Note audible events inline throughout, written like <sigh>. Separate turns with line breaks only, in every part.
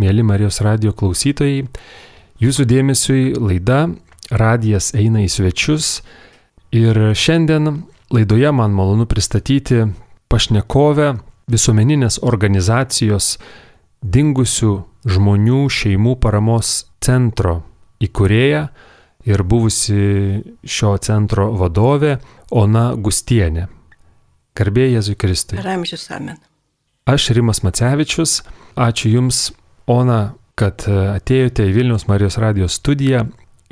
mėly Marijos radio klausytojai. Jūsų dėmesiui laida Radijas eina į svečius ir šiandien laidoje man malonu pristatyti pašnekovę visuomeninės organizacijos dingusių žmonių šeimų paramos centro įkūrėja ir buvusi šio centro vadovė Ona Gustienė. Garbė Jėzui Kristui.
Ramžius Amen.
Aš Rimas Macevičius, ačiū Jums, Ona, kad atėjote į Vilnius Marijos radijos studiją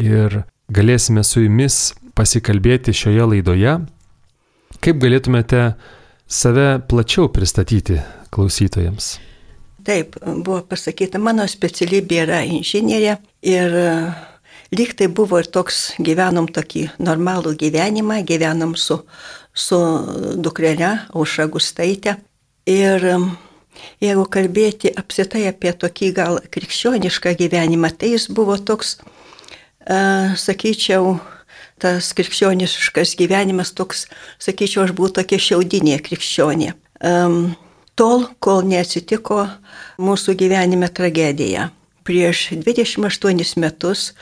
ir galėsime su Jumis pasikalbėti šioje laidoje. Kaip galėtumėte save plačiau pristatyti klausytojams?
Taip, buvo pasakyta, mano specialybė yra inžinierė ir lyg tai buvo ir toks, gyvenom tokį normalų gyvenimą, gyvenom su, su dukrelė Aušra Gustaitė. Ir jeigu kalbėti apsitai apie tokį gal krikščionišką gyvenimą, tai jis buvo toks, uh, sakyčiau, tas krikščioniškas gyvenimas toks, sakyčiau, aš buvau tokia šiaudinė krikščionė. Um, tol, kol neatsitiko mūsų gyvenime tragedija. Prieš 28 metus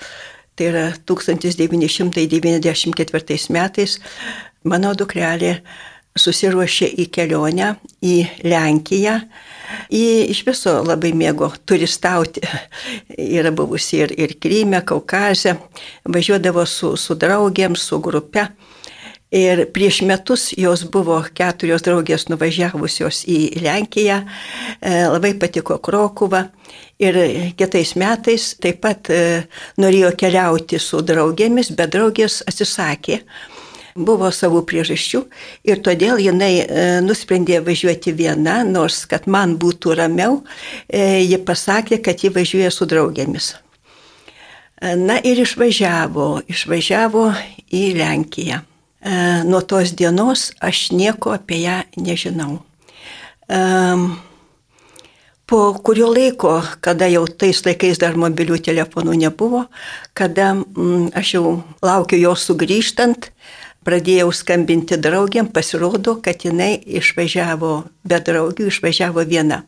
tai yra 1994 metais, mano dukrelė susiruošė į kelionę į Lenkiją. Į iš viso labai mėgo turistauti. <laughs> Yra buvusi ir, ir Kryme, Kaukaze. Važiuodavo su, su draugiam, su grupe. Ir prieš metus jos buvo keturios draugės nuvažiavusios į Lenkiją, e, labai patiko Krokuva. Ir kitais metais taip pat e, norėjo keliauti su draugėmis, bet draugės atsisakė. Buvo savų priežasčių ir todėl jinai e, nusprendė važiuoti viena, nors kad man būtų ramiau, ji pasakė, kad ji važiuoja su draugėmis. Na ir išvažiavo, išvažiavo į Lenkiją. E, nuo tos dienos aš nieko apie ją nežinau. E, po kurio laiko, kada jau tais laikais dar mobilių telefonų nebuvo, kada mm, aš jau laukiu jos sugrįžtant, pradėjau skambinti draugiam, pasirodo, kad jinai išvažiavo be draugių, išvažiavo viena.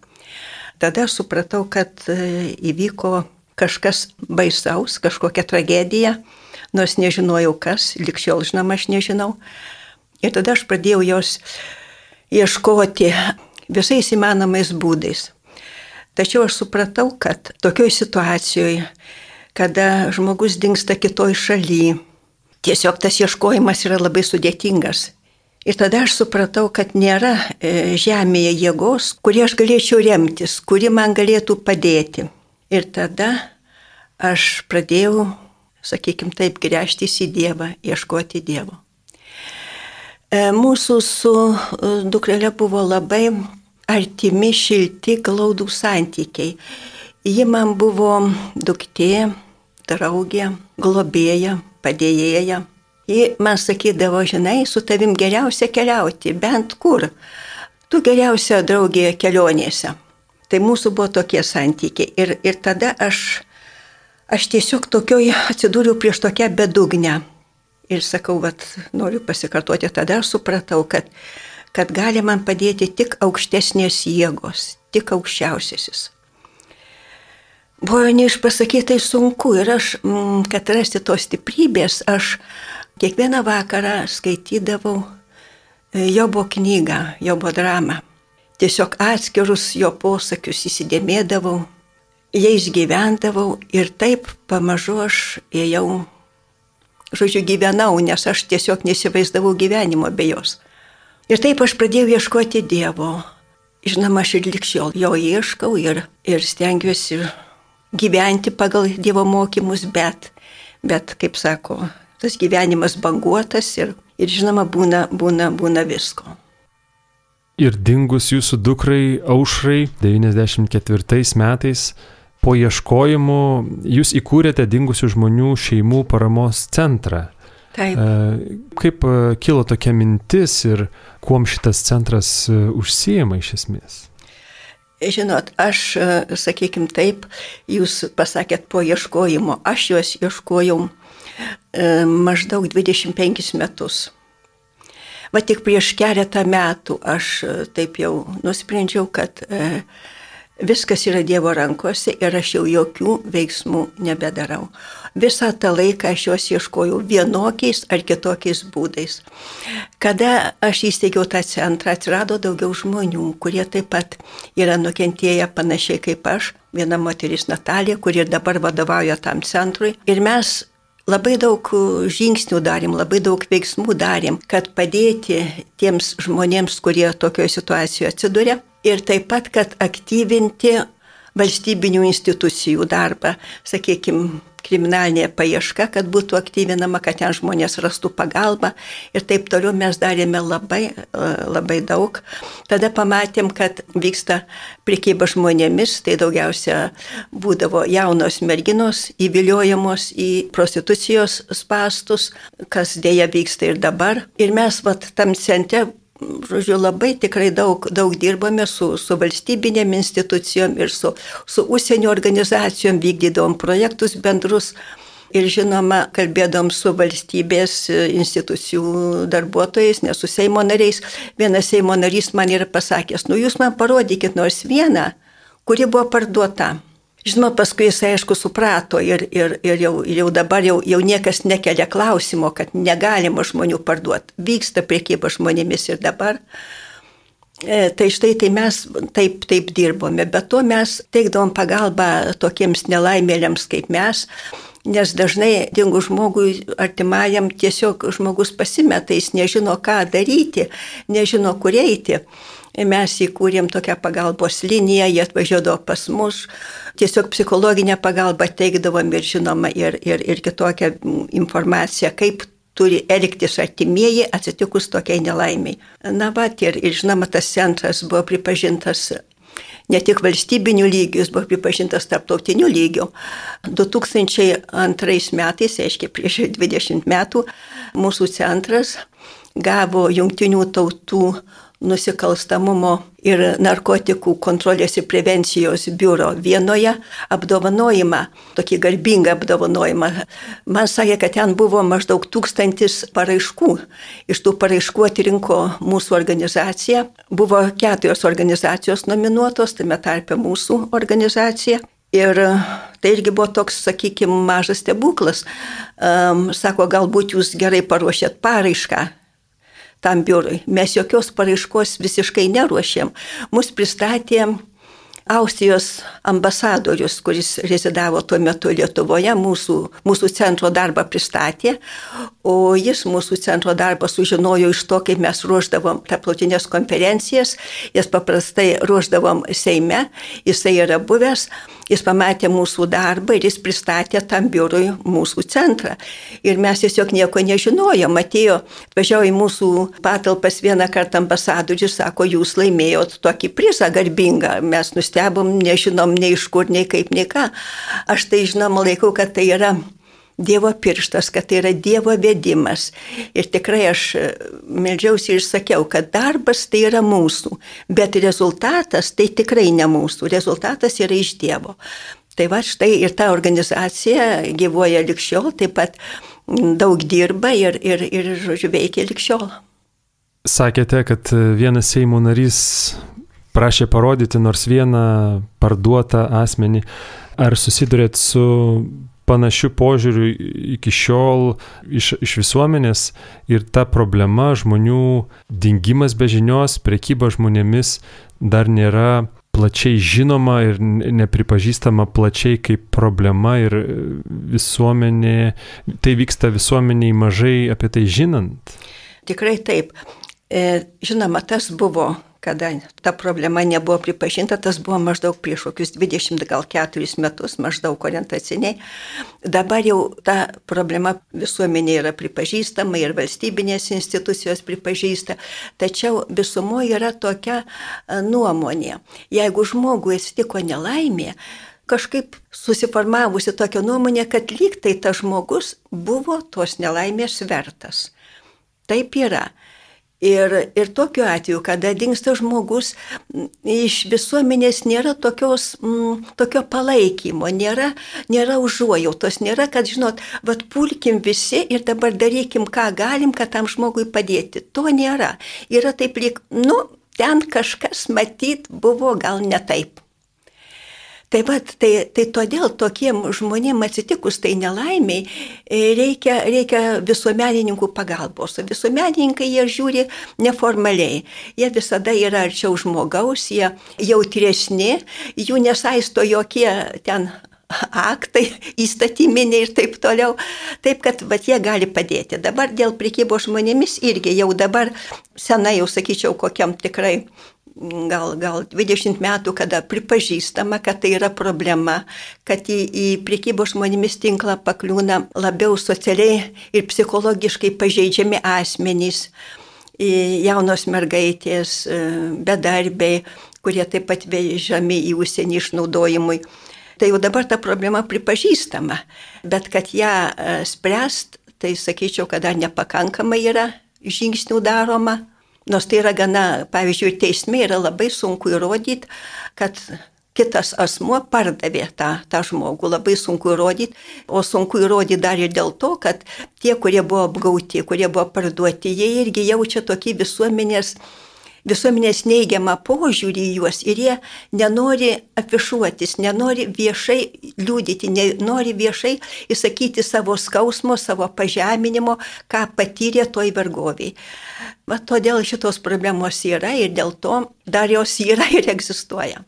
Tada supratau, kad e, įvyko kažkas baisaus, kažkokia tragedija, nors nežinojau kas, likščiol žinoma aš nežinau. Ir tada aš pradėjau jos ieškoti visais įmanomais būdais. Tačiau aš supratau, kad tokioj situacijoje, kada žmogus dinksta kitoj šaly, tiesiog tas ieškojimas yra labai sudėtingas. Ir tada aš supratau, kad nėra e, žemėje jėgos, kurie aš galėčiau remtis, kuri man galėtų padėti. Ir tada aš pradėjau sakykim taip, grėžtis į Dievą, ieškoti Dievo. E, mūsų su e, dukrelė buvo labai artimi, šilti, glaudų santykiai. Ji man buvo duktė, draugė, globėja, padėjėja. Ji man sakydavo, žinai, su tavim geriausia keliauti, bent kur. Tu geriausia draugė kelionėse. Tai mūsų buvo tokie santykiai. Ir, ir tada aš Aš tiesiog tokioj atsidūriau prieš tokią bedugnę. Ir sakau, vat, noriu pasikartoti, tada aš supratau, kad, kad gali man padėti tik aukštesnės jėgos, tik aukščiausiasis. Buvo neišpasakytai sunku ir aš, mm, kad rasti tos stiprybės, aš kiekvieną vakarą skaitydavau e, Jobo knygą, Jobo dramą. Tiesiog atskirus jo posakius įsidėmėdavau jais gyvendavau ir taip pamažu aš ėjau, žodžiu, gyvenau, nes aš tiesiog nesivaizdavau gyvenimo be jos. Ir taip aš pradėjau ieškoti Dievo. Žinoma, aš ir likščiol jo ieškau ir, ir stengiuosi gyventi pagal Dievo mokymus, bet, bet, kaip sako, tas gyvenimas banguotas ir, ir žinoma, būna, būna, būna visko.
Ir dingus jūsų dukrai aušrai 94 metais po ieškojimų jūs įkūrėte dingusių žmonių šeimų paramos centrą.
Taip.
E, kaip e, kilo tokia mintis ir kuom šitas centras e, užsijama iš esmės?
Žinot, aš, sakykim taip, jūs pasakėt po ieškojimo, aš juos ieškojau maždaug 25 metus. Va tik prieš keletą metų aš taip jau nusprendžiau, kad viskas yra Dievo rankose ir aš jau jokių veiksmų nebedarau. Visą tą laiką aš juos ieškojau vienokiais ar kitokiais būdais. Kada aš įsteigiau tą centrą, atsirado daugiau žmonių, kurie taip pat yra nukentėję panašiai kaip aš. Viena moteris Natalija, kuri ir dabar vadovauja tam centrui. Ir mes labai daug žingsnių darėm, labai daug veiksmų darėm, kad padėti tiems žmonėms, kurie tokioje situacijoje atsiduria ir taip pat, kad aktyvinti valstybinių institucijų darbą, sakykime, kriminalinė paieška, kad būtų aktyvinama, kad ten žmonės rastų pagalbą ir taip toliau mes darėme labai, labai daug. Tada pamatėm, kad vyksta priekyba žmonėmis, tai daugiausia būdavo jaunos merginos įviliojamos į prostitucijos spastus, kas dėja vyksta ir dabar. Ir mes vat tam centre žodžiu, labai tikrai daug, daug dirbame su, su valstybinėm institucijom ir su, su užsienio organizacijom, vykdydom projektus bendrus. Ir žinoma, kalbėdom su valstybės institucijų darbuotojais, ne su Seimo nariais. Vienas Seimo narys man yra pasakęs, nu jūs man parodykit nors vieną, kuri buvo parduota. Žinoma, paskui jis aišku suprato ir, ir, ir, jau, jau dabar jau, jau niekas nekelia klausimo, kad negalima žmonių parduoti. Vyksta priekyba žmonėmis ir dabar. E, tai štai tai mes taip, taip dirbome, bet to mes teikdavom pagalbą tokiems nelaimėliams kaip mes, nes dažnai dingus žmogui artimajam tiesiog žmogus pasimeta, jis nežino, ką daryti, nežino, kur eiti. Mes įkūrėm tokią pagalbos liniją, jie atvažiuodavo pas mus, tiesiog psichologinę pagalbą teikdavom ir žinoma ir, ir, ir kitokią informaciją, kaip turi elgtis artimieji atsitikus tokiai nelaimiai. Na, va, ir, ir žinoma, tas centras buvo pripažintas ne tik valstybinių lygių, jis buvo pripažintas tarptautiniu lygiu. 2002 metais, aiškiai prieš 20 metų, mūsų centras gavo jungtinių tautų nusikalstamumo ir narkotikų kontrolės ir prevencijos biuro vienoje apdovanojimą, tokį garbingą apdovanojimą. Man sakė, kad ten buvo maždaug tūkstantis paraiškų. Iš tų paraiškų atrinko mūsų organizacija. Buvo keturios organizacijos nominuotos, tame tarpe mūsų organizacija. Ir tai irgi buvo toks, sakykime, mažas stebuklas. Um, sako, galbūt jūs gerai paruošėt paraišką, tam biurui. Mes jokios paraiškos visiškai neruošėm. Mus pristatė Austrijos ambasadorius, kuris rezidavo tuo metu Lietuvoje, mūsų, mūsų centro darbą pristatė, o jis mūsų centro darbą sužinojo iš to, kaip mes ruoždavom tarptautinės konferencijas, jas paprastai ruoždavom Seime, jisai yra buvęs Jis pamatė mūsų darbą ir jis pristatė tam biurui mūsų centrą. Ir mes tiesiog nieko nežinojom. Atėjo, važiavo į mūsų patalpas vieną kartą ambasadorius, sako, jūs laimėjot tokį prizą garbingą. Mes nustebom, nežinom nei iš kur, nei kaip, nei ką. Aš tai žinoma laikau, kad tai yra Dievo pirštas, kad tai yra Dievo vedimas. Ir tikrai aš e, melžiausi ir sakiau, kad darbas tai yra mūsų, bet rezultatas tai tikrai ne mūsų, rezultatas yra iš Dievo. Tai va štai ir ta organizacija gyvoja likščiol, taip pat daug dirba ir, ir, ir žodžiu, veikia likščiol.
Sakėte, kad vienas Seimo narys prašė parodyti nors vieną parduotą asmenį. Ar susidurėt su panašių požiūrių iki šiol iš, iš visuomenės ir ta problema žmonių dingimas be žinios, prekyba žmonėmis dar nėra plačiai žinoma ir nepripažįstama plačiai kaip problema ir visuomenė, tai vyksta visuomeniai mažai apie tai žinant.
Tikrai taip. E, žinoma, tas buvo kada ta problema nebuvo pripažinta, tas buvo maždaug prieš kokius 20 gal 4 metus, maždaug orientaciniai. Dabar jau ta problema visuomenė yra pripažįstama ir valstybinės institucijos pripažįsta, tačiau visumoje yra tokia nuomonė. Jeigu žmogui atsitiko nelaimė, kažkaip susiformavusi tokia nuomonė, kad lyg tai tas žmogus buvo tos nelaimės vertas. Taip yra. Ir, ir tokiu atveju, kada dinksta žmogus, iš visuomenės nėra tokios, m, tokio palaikymo, nėra, nėra užuojautos, nėra, kad, žinot, vad pulkim visi ir dabar darykim, ką galim, kad tam žmogui padėti. To nėra. Yra taip lyg, nu, ten kažkas matyt buvo gal ne taip. Tai, va, tai, tai todėl tokiem žmonėm atsitikus tai nelaimiai e, reikia, reikia visuomenininkų pagalbos. Visuomenininkai jie žiūri neformaliai. Jie visada yra arčiau žmogaus, jie jautresni, jų nesaisto jokie ten aktai įstatyminiai ir taip toliau. Taip, kad vat, jie gali padėti. Dabar dėl prikybos žmonėmis irgi jau dabar senai, jau sakyčiau, kokiam tikrai gal, gal 20 metų, kada pripažįstama, kad tai yra problema, kad į, į priekybos žmonėmis tinklą pakliūna labiau socialiai ir psichologiškai pažeidžiami asmenys, jaunos mergaitės, e, bedarbiai, kurie taip pat vežami į užsienį išnaudojimui. Tai jau dabar ta problema pripažįstama, bet kad ją e, spręst, tai sakyčiau, kad dar nepakankamai yra žingsnių daroma. Nors tai yra gana, pavyzdžiui, teisme yra labai sunku įrodyti, kad kitas asmuo pardavė tą, tą žmogų. Labai sunku įrodyti, o sunku įrodyti dar ir dėl to, kad tie, kurie buvo apgauti, kurie buvo parduoti, jie irgi jaučia tokį visuomenės visuomenės neigiamą požiūrį į juos ir jie nenori afišuotis, nenori viešai liūdyti, nenori viešai įsakyti savo skausmo, savo pažeminimo, ką patyrė toj vergoviai. Va todėl šitos problemos yra ir dėl to dar jos yra ir egzistuoja.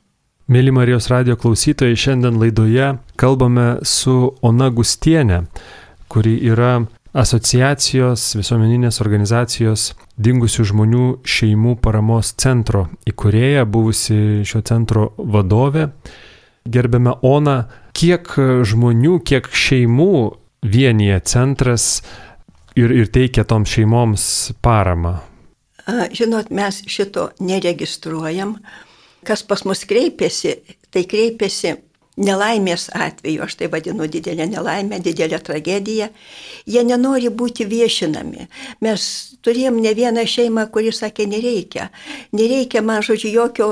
Mėly Marijos radio klausytojai, šiandien laidoje kalbame su Ona Gustienė, kuri yra asociacijos, visuomeninės organizacijos dingusių žmonių šeimų paramos centro įkūrėja, buvusi šio centro vadovė. Gerbiame Ona, kiek žmonių, kiek šeimų vienyje centras ir, ir teikia toms šeimoms paramą?
Žinot, mes šito neregistruojam. Kas pas mus kreipiasi, tai kreipiasi nelaimės atveju, aš tai vadinu didelę nelaimę, didelę tragediją, jie nenori būti viešinami. Mes turėjom ne vieną šeimą, kuri sakė, nereikia. Nereikia man, žodžiu, jokio,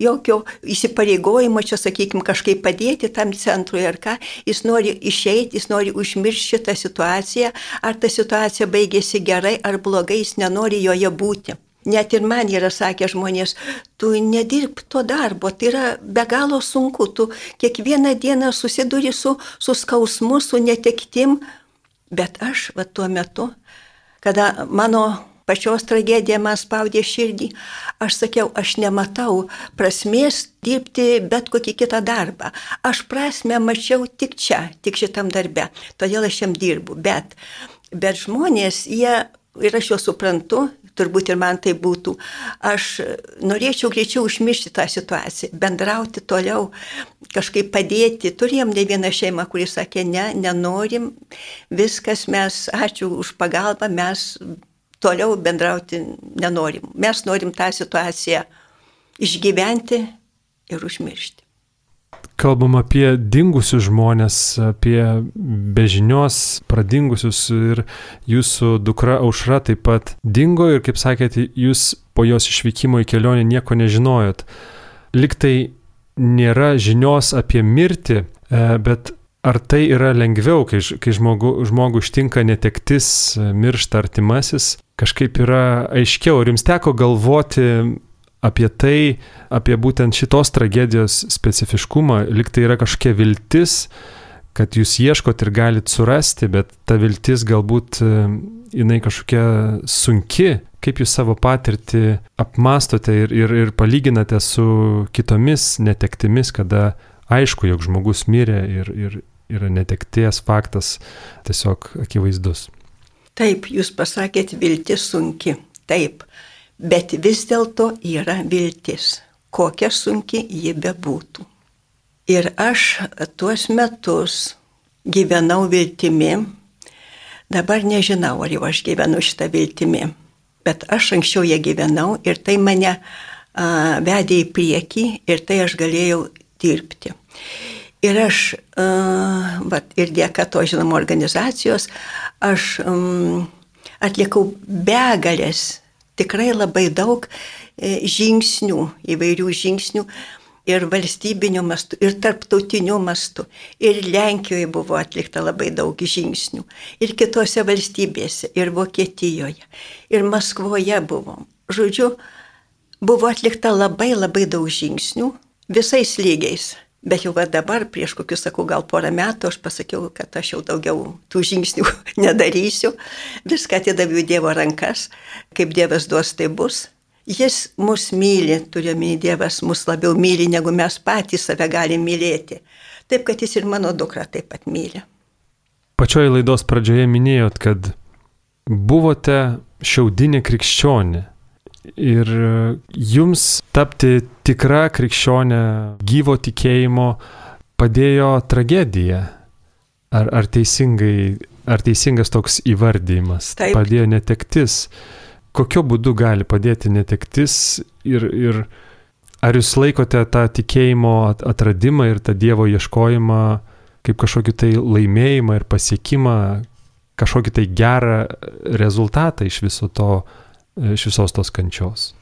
jokio įsipareigojimo čia, sakykime, kažkaip padėti tam centrui ar ką. Jis nori išeiti, jis nori užmiršti šitą situaciją, ar ta situacija baigėsi gerai ar blogai, jis nenori joje būti. Net ir man yra sakę žmonės, tu nedirb to darbo, tai yra be galo sunku, tu kiekvieną dieną susiduri su, su skausmu, su netektim, bet aš va tuo metu, kada mano pačios tragedija man spaudė širdį, aš sakiau, aš nematau prasmės dirbti bet kokį kitą darbą. Aš prasme mačiau tik čia, tik šitam darbe, todėl aš jam dirbu, bet, bet žmonės, jie ir aš juos suprantu, turbūt ir man tai būtų. Aš norėčiau greičiau užmiršti tą situaciją, bendrauti toliau, kažkaip padėti. Turėjom ne vieną šeimą, kuris sakė, ne, nenorim, viskas mes, ačiū už pagalbą, mes toliau bendrauti nenorim. Mes norim tą situaciją išgyventi ir užmiršti
kalbam apie dingusius žmonės, apie bežinios pradingusius ir jūsų dukra Aušra taip pat dingo ir, kaip sakėte, jūs po jos išvykimo į kelionę nieko nežinojot. Liktai nėra žinios apie mirtį, e, bet ar tai yra lengviau, kai, kai žmogu, žmogų ištinka netektis, miršta artimasis, kažkaip yra aiškiau. Ar jums teko galvoti apie tai, apie būtent šitos tragedijos specifiškumą, liktai yra kažkokia viltis, kad jūs ieškot ir galit surasti, bet ta viltis galbūt e, jinai kažkokia sunki, kaip jūs savo patirtį apmastote ir, ir, ir palyginate su kitomis netektimis, kada aišku, jog žmogus mirė ir, ir yra netekties faktas tiesiog akivaizdus.
Taip, jūs pasakėt viltis sunki. Taip, bet vis dėlto yra viltis, kokia sunki ji bebūtų. Ir aš tuos metus gyvenau viltimi, dabar nežinau, ar jau aš gyvenu šitą viltimi, bet aš anksčiau ją gyvenau ir tai mane a, vedė į priekį ir tai aš galėjau dirbti. Ir aš, a, vat, ir dėka to žinoma organizacijos, aš um, atlikau begalės tikrai labai daug e, žingsnių, įvairių žingsnių ir valstybiniu mastu, ir tarptautiniu mastu. Ir Lenkijoje buvo atlikta labai daug žingsnių, ir kitose valstybėse, ir Vokietijoje, ir Maskvoje buvo. Žodžiu, buvo atlikta labai labai daug žingsnių visais lygiais. Bet jau dabar, prieš kokius, sakau, gal porą metų, aš pasakiau, kad aš jau daugiau tų žingsnių <laughs> nedarysiu. Viską atidaviau Dievo rankas. Kaip Dievas duos, tai bus. Jis mus myli, turiuomenį Dievas mus labiau myli, negu mes patys save galim mylėti. Taip, kad jis ir mano dukra taip pat myli.
Pačioje laidos pradžioje minėjot, kad buvote šiaudinė krikščionė. Ir jums tapti tikra krikščionė gyvo tikėjimo padėjo tragedija. Ar, ar, teisingai, ar teisingas toks įvardymas?
Taip.
Padėjo netektis. Kokiu būdu gali padėti netektis ir, ir ar jūs laikote tą tikėjimo atradimą ir tą Dievo ieškojimą kaip kažkokį tai laimėjimą ir pasiekimą, kažkokį tai gerą rezultatą iš viso to, iš visos tos kančios.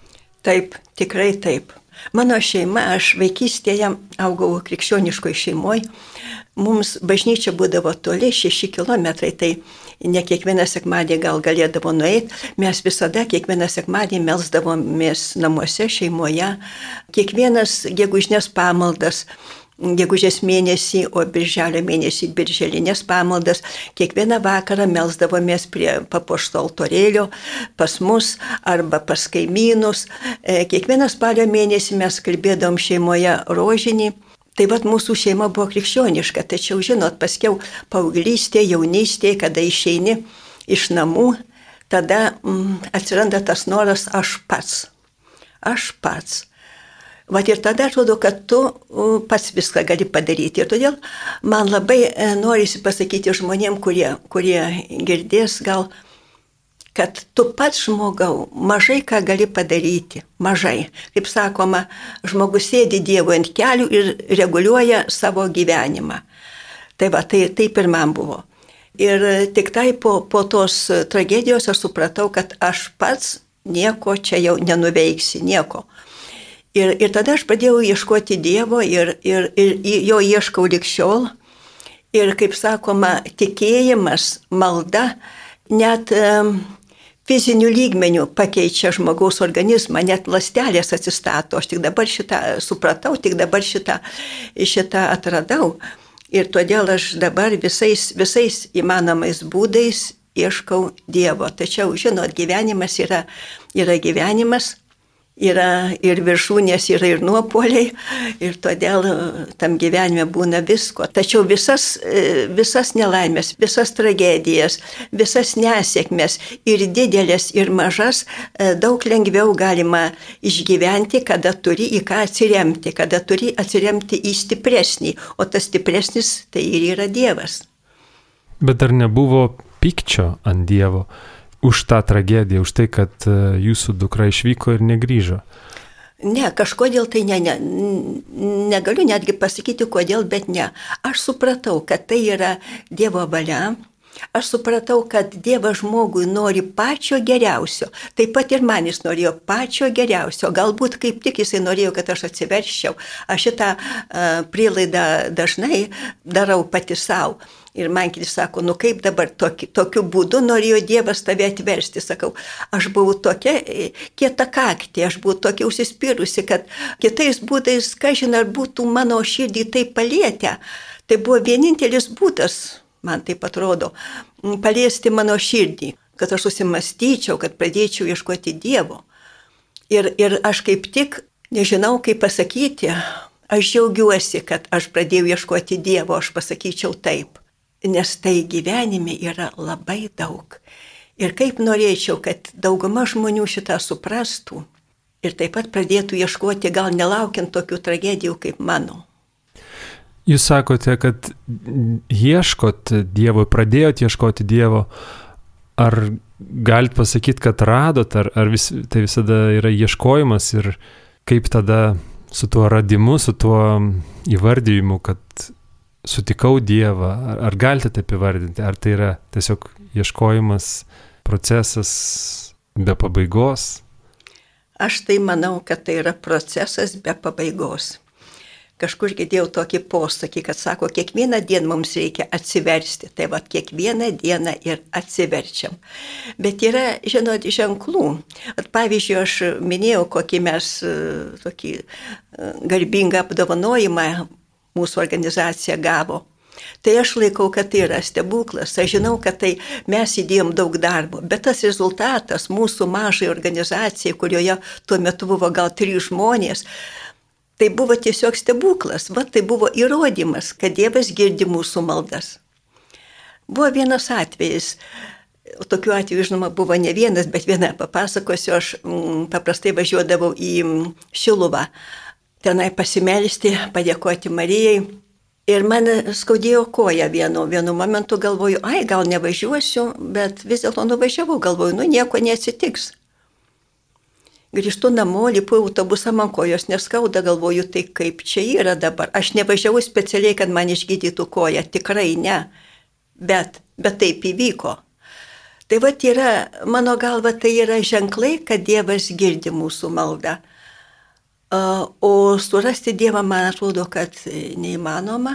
Taip, tikrai taip. Mano šeima, aš vaikystėje augau krikščioniškoje šeimoje, mums bažnyčia būdavo toli, 6 km, tai ne kiekvieną sekmadienį gal galėdavo nueiti, mes visada kiekvieną sekmadienį melzdavomės namuose, šeimoje, kiekvienas gegužinės pamaldas gegužės mėnesį, o birželio mėnesį birželinės pamaldas. Kiekvieną vakarą melzdavomės prie papuošto altorėlio pas mus arba pas kaimynus. E, kiekvieną spalio mėnesį mes kalbėdom šeimoje rožinį. Tai vad mūsų šeima buvo krikščioniška, tačiau žinot, paskiau paauglystė, jaunystė, kada išeini iš namų, tada mm, atsiranda tas noras aš pats. Aš pats. Vat ir tada atrodo, kad tu pats viską gali padaryti. Ir todėl man labai e, norisi pasakyti žmonėm, kurie, kurie girdės gal, kad tu pats žmogau mažai ką gali padaryti. Mažai. Kaip sakoma, žmogus sėdi Dievo ant kelių ir reguliuoja savo gyvenimą. Tai va, tai taip ir man buvo. Ir tik tai po, po tos tragedijos aš supratau, kad aš pats nieko čia jau nenuveiksi, nieko. Ir, ir tada aš pradėjau ieškoti Dievo ir, ir, ir jo ieškau likščiol. Ir kaip sakoma, tikėjimas, malda net um, fizinių lygmenių pakeičia žmogaus organizmą, net lastelės atsistato. Aš tik dabar šitą supratau, tik dabar šitą, šitą atradau. Ir todėl aš dabar visais, visais įmanomais būdais ieškau Dievo. Tačiau, žinot, gyvenimas yra, yra gyvenimas yra ir viršūnės, yra ir nuopoliai, ir todėl e, tam gyvenime būna visko. Tačiau visas, e, visas nelaimės, visas tragedijas, visas nesėkmės, ir didelės, ir mažas, e, daug lengviau galima išgyventi, kada turi į ką atsiremti, kada turi atsiremti į stipresnį, o tas stipresnis tai ir yra Dievas.
Bet ar nebuvo pykčio ant Dievo? Už tą tragediją, už tai, kad e, jūsų dukra išvyko ir negrįžo?
Ne, kažkodėl tai ne, ne, negaliu netgi pasakyti, kodėl, bet ne. Aš supratau, kad tai yra Dievo valia. Aš supratau, kad Dievas žmogui nori pačio geriausio. Taip pat ir man jis norėjo pačio geriausio. Galbūt kaip tik jisai norėjo, kad aš atsiverščiau. Aš šitą uh, prielaidą dažnai darau pati savo. Ir man kiti sako, nu kaip dabar toki, tokiu būdu norėjo Dievas tave atversti. Sakau, aš buvau tokia e, kieta kaktė, aš buvau tokia užsispyrusi, kad kitais būdais, ką žinai, ar būtų mano širdį tai palietę. Tai buvo vienintelis būdas, man taip atrodo, paliesti mano širdį, kad aš susimastyčiau, kad pradėčiau ieškoti Dievo. Ir, ir aš kaip tik nežinau, kaip pasakyti, aš džiaugiuosi, kad aš pradėjau ieškoti Dievo, aš pasakyčiau taip nes tai gyvenime yra labai daug. Ir kaip norėčiau, kad dauguma žmonių šitą suprastų ir taip pat pradėtų ieškoti, gal nelaukiant tokių tragedijų kaip mano.
Jūs sakote, kad ieškot Dievo, pradėjot ieškoti Dievo. Ar galit pasakyti, kad radot, ar, ar vis, tai visada yra ieškojimas ir kaip tada su tuo radimu, su tuo įvardyjimu, kad sutikau Dievą, ar, ar galite taip įvardinti, ar tai yra tiesiog ieškojimas, procesas be pabaigos?
Aš tai manau, kad tai yra procesas be pabaigos. Kažkur girdėjau tokį posakį, kad sako, kiekvieną dieną mums reikia atsiversti. Tai va, kiekvieną dieną ir atsiverčiam. Bet yra, žinot, ženklų. At, pavyzdžiui, aš minėjau, kokį mes tokį garbingą apdovanojimą mūsų organizacija gavo. Tai aš laikau, kad tai yra stebuklas. Aš žinau, kad tai mes įdėjom daug darbo, bet tas rezultatas mūsų mažai organizacijai, kurioje tuo metu buvo gal trys žmonės, tai buvo tiesiog stebuklas. Va tai buvo įrodymas, kad Dievas girdi mūsų maldas. Buvo vienas atvejis. Tokių atvejų, žinoma, buvo ne vienas, bet vieną papasakosiu. Aš mm, paprastai važiuodavau į Šiluvą tenai pasimelsti, padėkoti Marijai. Ir man skaudėjo koja vienu, vienu momentu, galvoju, ai, gal nevažiuosiu, bet vis dėlto nuvažiavau, galvoju, nu nieko neatsitiks. Grįžtu namo, lipu autobusą, man kojos neskauda, galvoju, tai kaip čia yra dabar. Aš nevažiavau specialiai, kad man išgydytų koją, tikrai ne. Bet, bet taip įvyko. Tai va yra, mano galva, tai yra ženklai, kad Dievas girdi mūsų maldą. O surasti Dievą, man atrodo, kad neįmanoma.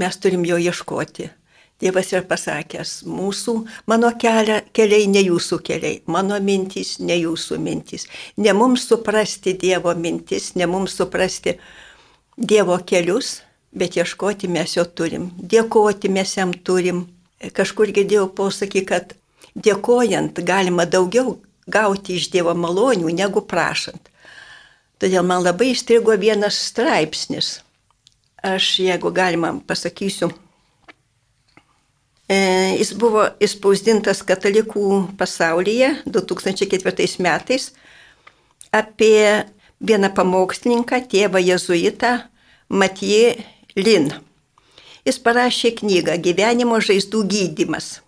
Mes turim jo ieškoti. Dievas yra pasakęs, mūsų, mano kelia, keliai ne jūsų keliai, mano mintys ne jūsų mintys. Ne mums suprasti Dievo mintis, ne mums suprasti Dievo kelius, bet ieškoti mes jo turim. Dėkoti mes jam turim. Kažkur girdėjau posakį, kad dėkojant galima daugiau gauti iš Dievo malonių negu prašant. Todėl man labai įstrigo vienas straipsnis. Aš, jeigu galima, pasakysiu. E, jis buvo įspausdintas katalikų pasaulyje 2004 metais apie vieną pamokslininką, tėvą jezuitą Matijė Lin. Jis parašė knygą Gyvenimo žaizdų gydimas.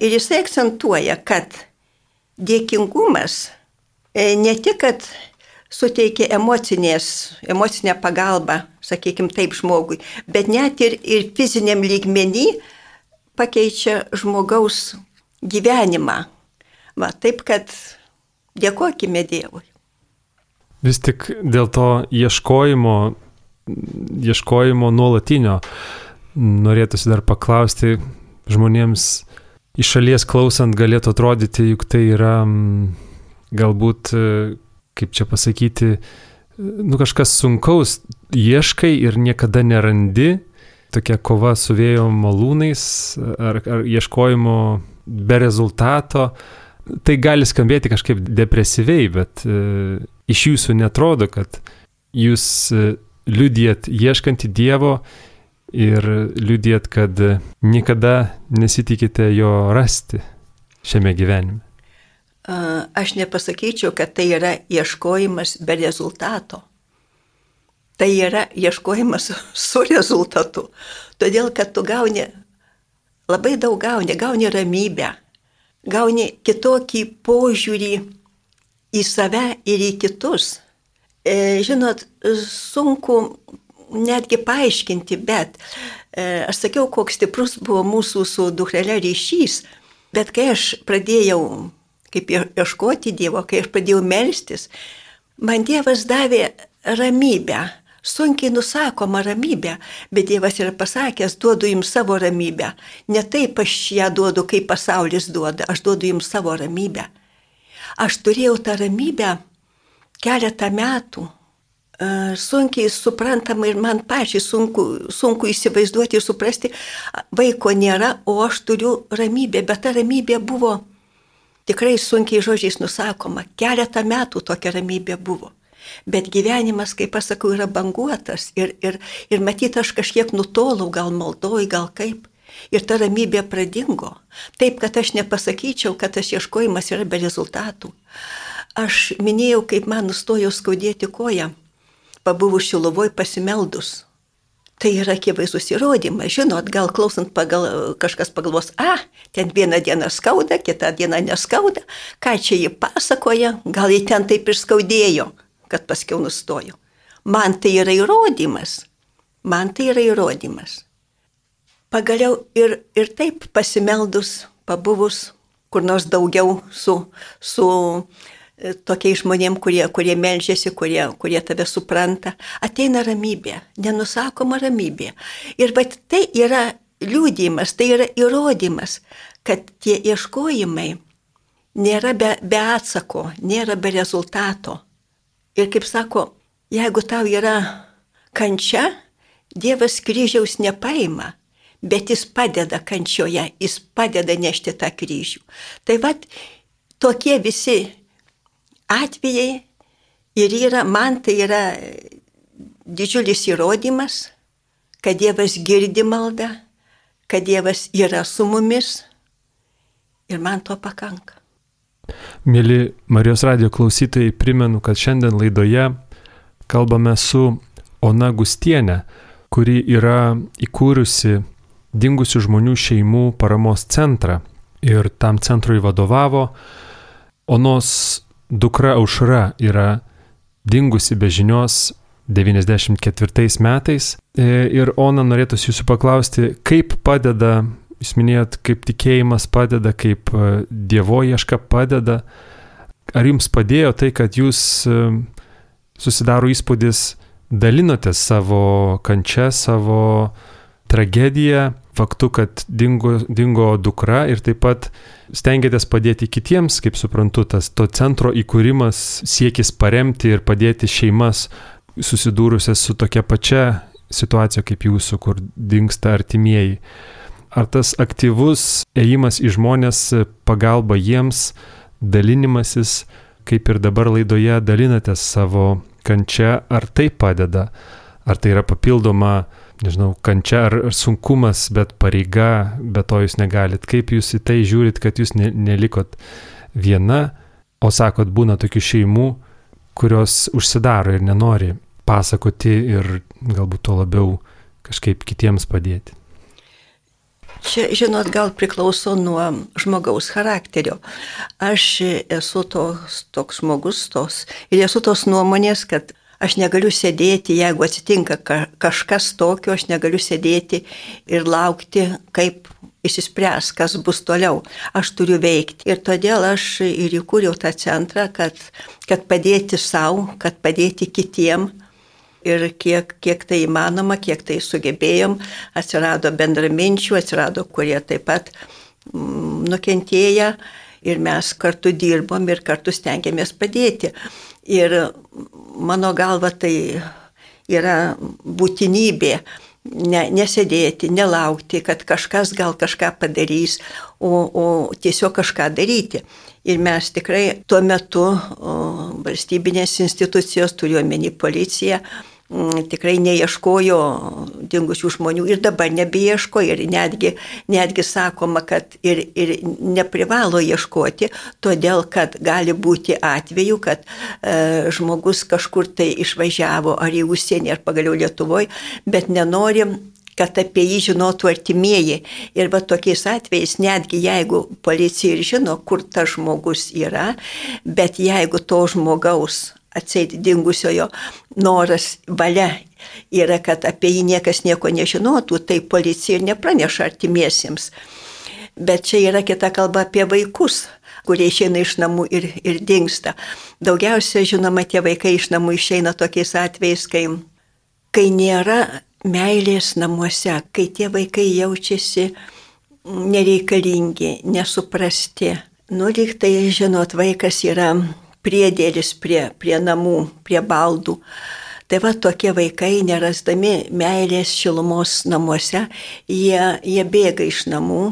Ir jisai akcentuoja, kad dėkingumas e, ne tik, kad suteikia emocinę pagalbą, sakykime taip, žmogui, bet net ir, ir fiziniam lygmenį pakeičia žmogaus gyvenimą. Va, taip kad dėkojime Dievui.
Vis tik dėl to ieškojimo, ieškojimo nuolatinio norėtųsi dar paklausti žmonėms iš šalies klausant galėtų atrodyti, juk tai yra galbūt kaip čia pasakyti, nu kažkas sunkaus ieškai ir niekada nerandi, tokia kova su vėjo malūnais ar, ar ieškojimo be rezultato. Tai gali skambėti kažkaip depresyviai, bet e, iš jūsų netrodo, kad jūs e, liudijat ieškantį Dievo ir liudijat, kad niekada nesitikite jo rasti šiame gyvenime
aš nepasakyčiau, kad tai yra ieškojimas be rezultato. Tai yra ieškojimas <laughs> su rezultatu. Todėl, kad tu gauni, labai daug gauni, gauni ramybę, gauni kitokį požiūrį į save ir į kitus. E, žinot, sunku netgi paaiškinti, bet e, aš sakiau, koks stiprus buvo mūsų su dukrelė ryšys, bet kai aš pradėjau kaip ieškoti Dievo, kai aš pradėjau melstis, man Dievas davė ramybę, sunkiai nusakoma ramybė, bet Dievas yra pasakęs, duodu jums savo ramybę. Ne taip aš ją duodu, kaip pasaulis duoda, aš duodu jums savo ramybę. Aš turėjau tą ramybę keletą metų. E, sunkiai suprantama ir man pačiai sunku, sunku įsivaizduoti ir suprasti, vaiko nėra, o aš turiu ramybę, bet ta ramybė buvo tikrai sunkiai žodžiais nusakoma, keletą metų tokia ramybė buvo. Bet gyvenimas, kaip pasakau, yra banguotas ir, ir, ir matyt, aš kažkiek nutolau, gal maldoj, gal kaip. Ir ta ramybė pradingo. Taip, kad aš nepasakyčiau, kad tas ieškojimas yra be rezultatų. Aš minėjau, kaip man nustojo skaudėti koją, pabuvus šiluvoj pasimeldus. Tai yra akivaizdus įrodymas. Žinot, gal klausant pagal, kažkas pagalvos, a, ten vieną dieną skauda, kitą dieną neskauda, ką čia jį pasakoja, gal jį ten taip ir skaudėjo, kad paskiau nustojo. Man tai yra įrodymas. Man tai yra įrodymas. Pagaliau ir, ir taip pasimeldus, pabuvus kur nors daugiau su, su tokiais žmonėm, kurie, kurie melžiasi, kurie, kurie tave supranta, ateina ramybė, nenusakoma ramybė. Ir bet tai yra liūdėjimas, tai yra įrodymas, kad tie ieškojimai nėra be, be atsako, nėra be rezultato. Ir kaip sako, jeigu tau yra kančia, Dievas kryžiaus nepaima, bet jis padeda kančioje, jis padeda nešti tą kryžių. Tai vad, tokie visi atvejai ir yra, man tai yra didžiulis įrodymas, kad Dievas girdi maldą, kad Dievas yra su mumis ir man to pakanka.
Mėly Marijos radio klausytojai, primenu, kad šiandien laidoje kalbame su Ona Gustienė, kuri yra įkūrusi dingusių žmonių šeimų paramos centrą ir tam centrui vadovavo. Onos dukra Aušra yra dingusi be žinios 94 metais e, ir Ona norėtųsi jūsų paklausti, kaip padeda, jūs minėjot, kaip tikėjimas padeda, kaip e, Dievo ieška padeda. Ar jums padėjo tai, kad jūs e, susidaro įspūdis, dalinotės savo kančia, savo tragediją, faktu, kad dingo, dingo dukra ir taip pat stengiatės padėti kitiems, kaip suprantu, tas to centro įkūrimas, siekis paremti ir padėti šeimas susidūrusias su tokia pačia situacija kaip jūsų, kur dinksta artimieji. Ar tas aktyvus ėjimas į žmonės, pagalba jiems, dalinimasis, kaip ir dabar laidoje dalinatės savo kančia, ar tai padeda, ar tai yra papildoma, nežinau, kančia ar, sunkumas, bet pareiga, bet to jūs negalit. Kaip jūs į tai žiūrit, kad jūs ne, nelikot viena, o sakot, būna tokių šeimų, kurios užsidaro ir nenori pasakoti ir galbūt to labiau kažkaip kitiems padėti.
Čia, žinot, gal priklauso nuo žmogaus charakterio. Aš esu tos, toks žmogus tos ir esu tos nuomonės, kad aš negaliu sėdėti, jeigu atsitinka kažkas tokio, aš negaliu sėdėti ir laukti, kaip įsispręs, kas bus toliau. Aš turiu veikti. Ir todėl aš ir įkūriau tą centrą, kad, kad padėti savo, kad padėti kitiem ir kiek, kiek tai įmanoma, kiek tai sugebėjom, atsirado bendraminčių, atsirado, kurie taip pat mm, nukentėję ir mes kartu dirbom ir kartu stengiamės padėti. Ir mano galva tai yra būtinybė ne, nesėdėti, nelaukti, kad kažkas gal kažką padarys, o, o tiesiog kažką daryti. Ir mes tikrai tuo metu o, valstybinės institucijos, turiuomenį policiją, tikrai neieškojo dingusių žmonių ir dabar nebeieško ir netgi, netgi sakoma, kad ir, ir neprivalo ieškoti, todėl kad gali būti atveju, kad e, žmogus kažkur tai išvažiavo ar į užsienį ar pagaliau Lietuvoje, bet nenorim kad apie jį žinotų artimieji. Ir va tokiais atvejais, netgi jeigu policija ir žino, kur tas žmogus yra, bet jeigu to žmogaus atseit dingusiojo noras, valia yra, kad apie jį niekas nieko nežinotų, tai policija ir nepraneša artimiesiems. Bet čia yra kita kalba apie vaikus, kurie išeina iš namų ir, ir dinksta. Daugiausia, žinoma, tie vaikai iš namų išeina tokiais atvejais, kai, kai nėra meilės namuose, kai tie vaikai jaučiasi nereikalingi, nesuprasti. Nu, lyg tai, žinot, vaikas yra priedėlis prie, prie namų, prie baldų. Tai va tokie vaikai, nerasdami meilės šilumos namuose, jie, jie bėga iš namų,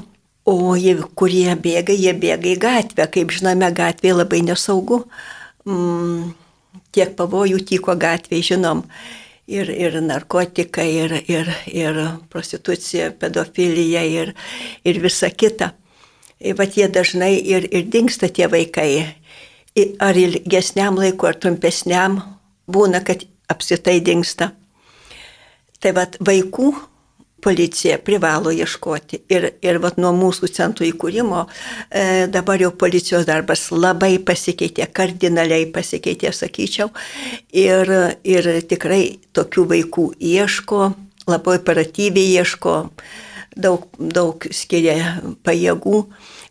o jie, kurie bėga, jie bėga į gatvę. Kaip žinome, gatvė labai nesaugu. Mm, tiek pavojų tyko gatvėje, žinom. Ir, ir narkotikai, ir, ir, ir prostitucija, pedofilija, ir, ir visa kita. Ir vat jie dažnai ir, ir dinksta tie vaikai ar ilgesniam laiku, ar trumpesniam, būna, kad apsitai dinksta. Tai vad vaikų policija privalo ieškoti. Ir, ir vat, nuo mūsų centrų įkūrimo e, dabar jau policijos darbas labai pasikeitė, kardinaliai pasikeitė, sakyčiau. Ir, ir tikrai tokių vaikų ieško, labai operatyviai ieško, daug, daug skiria pajėgų.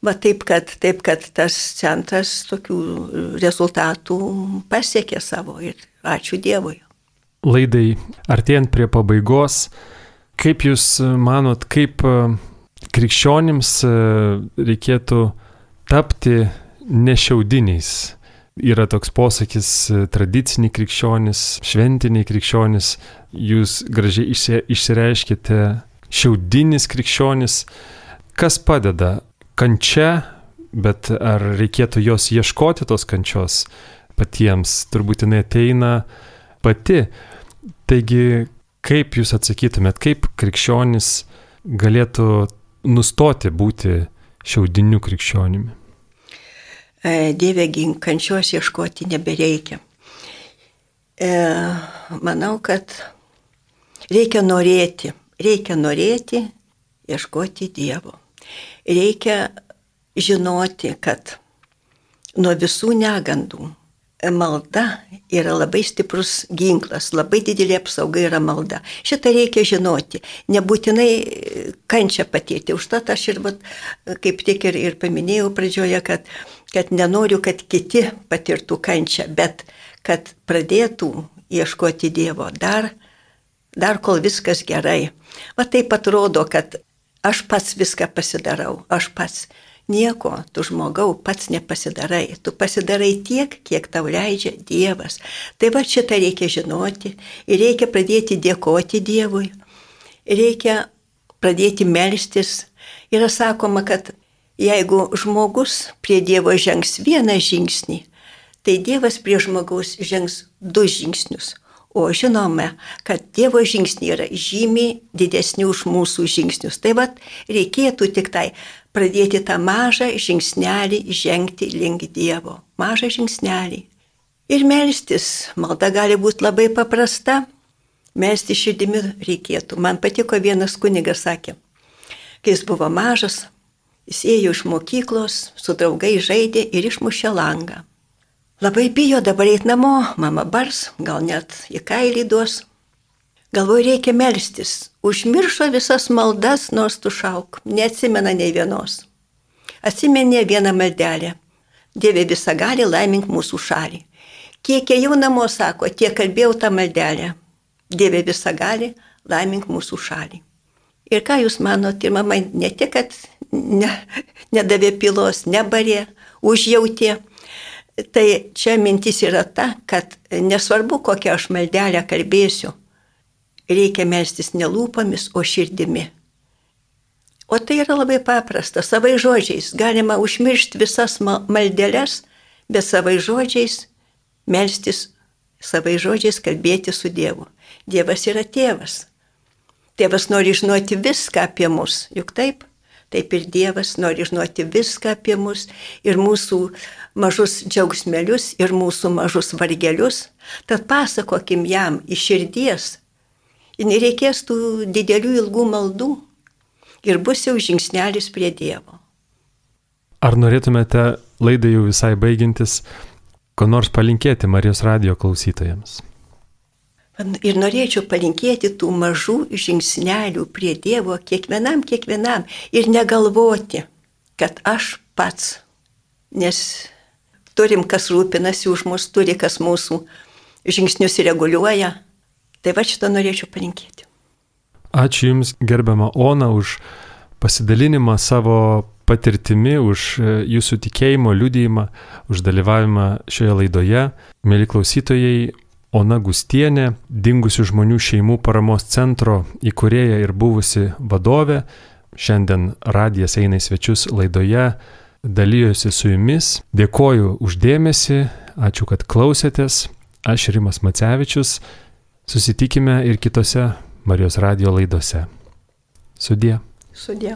Va taip kad, taip, kad tas centras tokių rezultatų pasiekė savo ir ačiū Dievui.
Laidai artėjant prie pabaigos, kaip Jūs manot, kaip e, krikščionims e, reikėtų tapti nešiaudiniais yra toks posakis tradiciniai krikščionis, šventiniai krikščionis, jūs gražiai išsireiškite šiaudinis krikščionis. Kas padeda? Kančia, bet ar reikėtų jos ieškoti tos kančios patiems? Turbūt jinai ateina pati. Taigi, kaip jūs atsakytumėt, kaip krikščionis galėtų nustoti būti šiaudiniu krikščionimi?
E, Dieve gink, kančios ieškoti nebereikia. E, manau, kad reikia norėti, reikia norėti ieškoti Dievo. Reikia žinoti, kad nuo visų negandų malda yra labai stiprus ginklas, labai didelė apsauga yra malda. Šitą reikia žinoti, nebūtinai kančia patirti. Užtat aš ir vat, kaip tik ir, ir paminėjau pradžioje, kad, kad nenoriu, kad kiti patirtų kančią, bet kad pradėtų ieškoti Dievo dar, dar kol viskas gerai. Va taip atrodo, kad aš pats viską pasidarau, aš pats Nieko tu žmogau pats nepasidarai, tu pasidarai tiek, kiek tau leidžia Dievas. Tai va šitą reikia žinoti ir reikia pradėti dėkoti Dievui, reikia pradėti melstis. Yra sakoma, kad jeigu žmogus prie Dievo žengs vieną žingsnį, tai Dievas prie žmogaus žengs du žingsnius. O žinome, kad Dievo žingsniai yra žymiai didesni už mūsų žingsnius. Tai vad reikėtų tik tai pradėti tą mažą žingsnelį žengti link Dievo. Mažą žingsnelį. Ir melstis. Malda gali būti labai paprasta. Melsti širdimi reikėtų. Man patiko vienas kunigas sakė, kai jis buvo mažas, jis ėjo iš mokyklos, su draugai žaidė ir išmušė langą. Labai bijo dabar eiti namo, mama bars, gal net į kailį duos. Galvoju, reikia melstis. Užmiršo visas maldas, nors tu šauk. Neatsimena nei vienos. Atsimenė vieną maldelę. Dieve visą gali laimink mūsų šalį. Kiek ėjau namo, sako, tiek kalbėjau tą maldelę. Dieve visą gali laimink mūsų šalį. Ir ką jūs manote, ir mama ne tik, kad ne, nedavė pilos, nebarė, užjautė. Tai čia mintis yra ta, kad nesvarbu, kokią aš maldelę kalbėsiu, reikia melstis ne lūpomis, o širdimi. O tai yra labai paprasta. Savai žodžiais galima užmiršti visas maldeles, bet savai žodžiais melstis, savai žodžiais kalbėti su Dievu. Dievas yra tėvas. Tėvas nori žinoti viską apie mus, juk taip? Taip ir Dievas nori žinoti viską apie mus ir mūsų mažus džiaugsmelius, ir mūsų mažus vargelius. Tad pasakokim jam iš širdies, nereikės tų didelių ilgų maldų ir bus jau žingsnelis prie Dievo.
Ar norėtumėte laidai jau visai baigintis, ko nors palinkėti Marijos radio klausytojams?
Ir norėčiau palinkėti tų mažų žingsnelių prie Dievo kiekvienam, kiekvienam ir negalvoti, kad aš pats, nes turim, kas rūpinasi už mus, turi, kas mūsų žingsnius reguliuoja, Tai va šitą norėčiau palinkėti.
Ačiū Jums, gerbiama Ona, už pasidalinimą savo patirtimi, už e, Jūsų tikėjimo liudijimą, už dalyvavimą šioje laidoje. Mėly klausytojai, Ona Gustienė, dingusių žmonių šeimų paramos centro įkūrėja ir buvusi vadovė, šiandien radijas eina į svečius laidoje, dalyjosi su jumis. Dėkoju uždėmesi, ačiū, kad klausėtės. Aš Rimas Macevičius Susitikime ir kitose Marijos radio laidose. Sudie.
Sudie.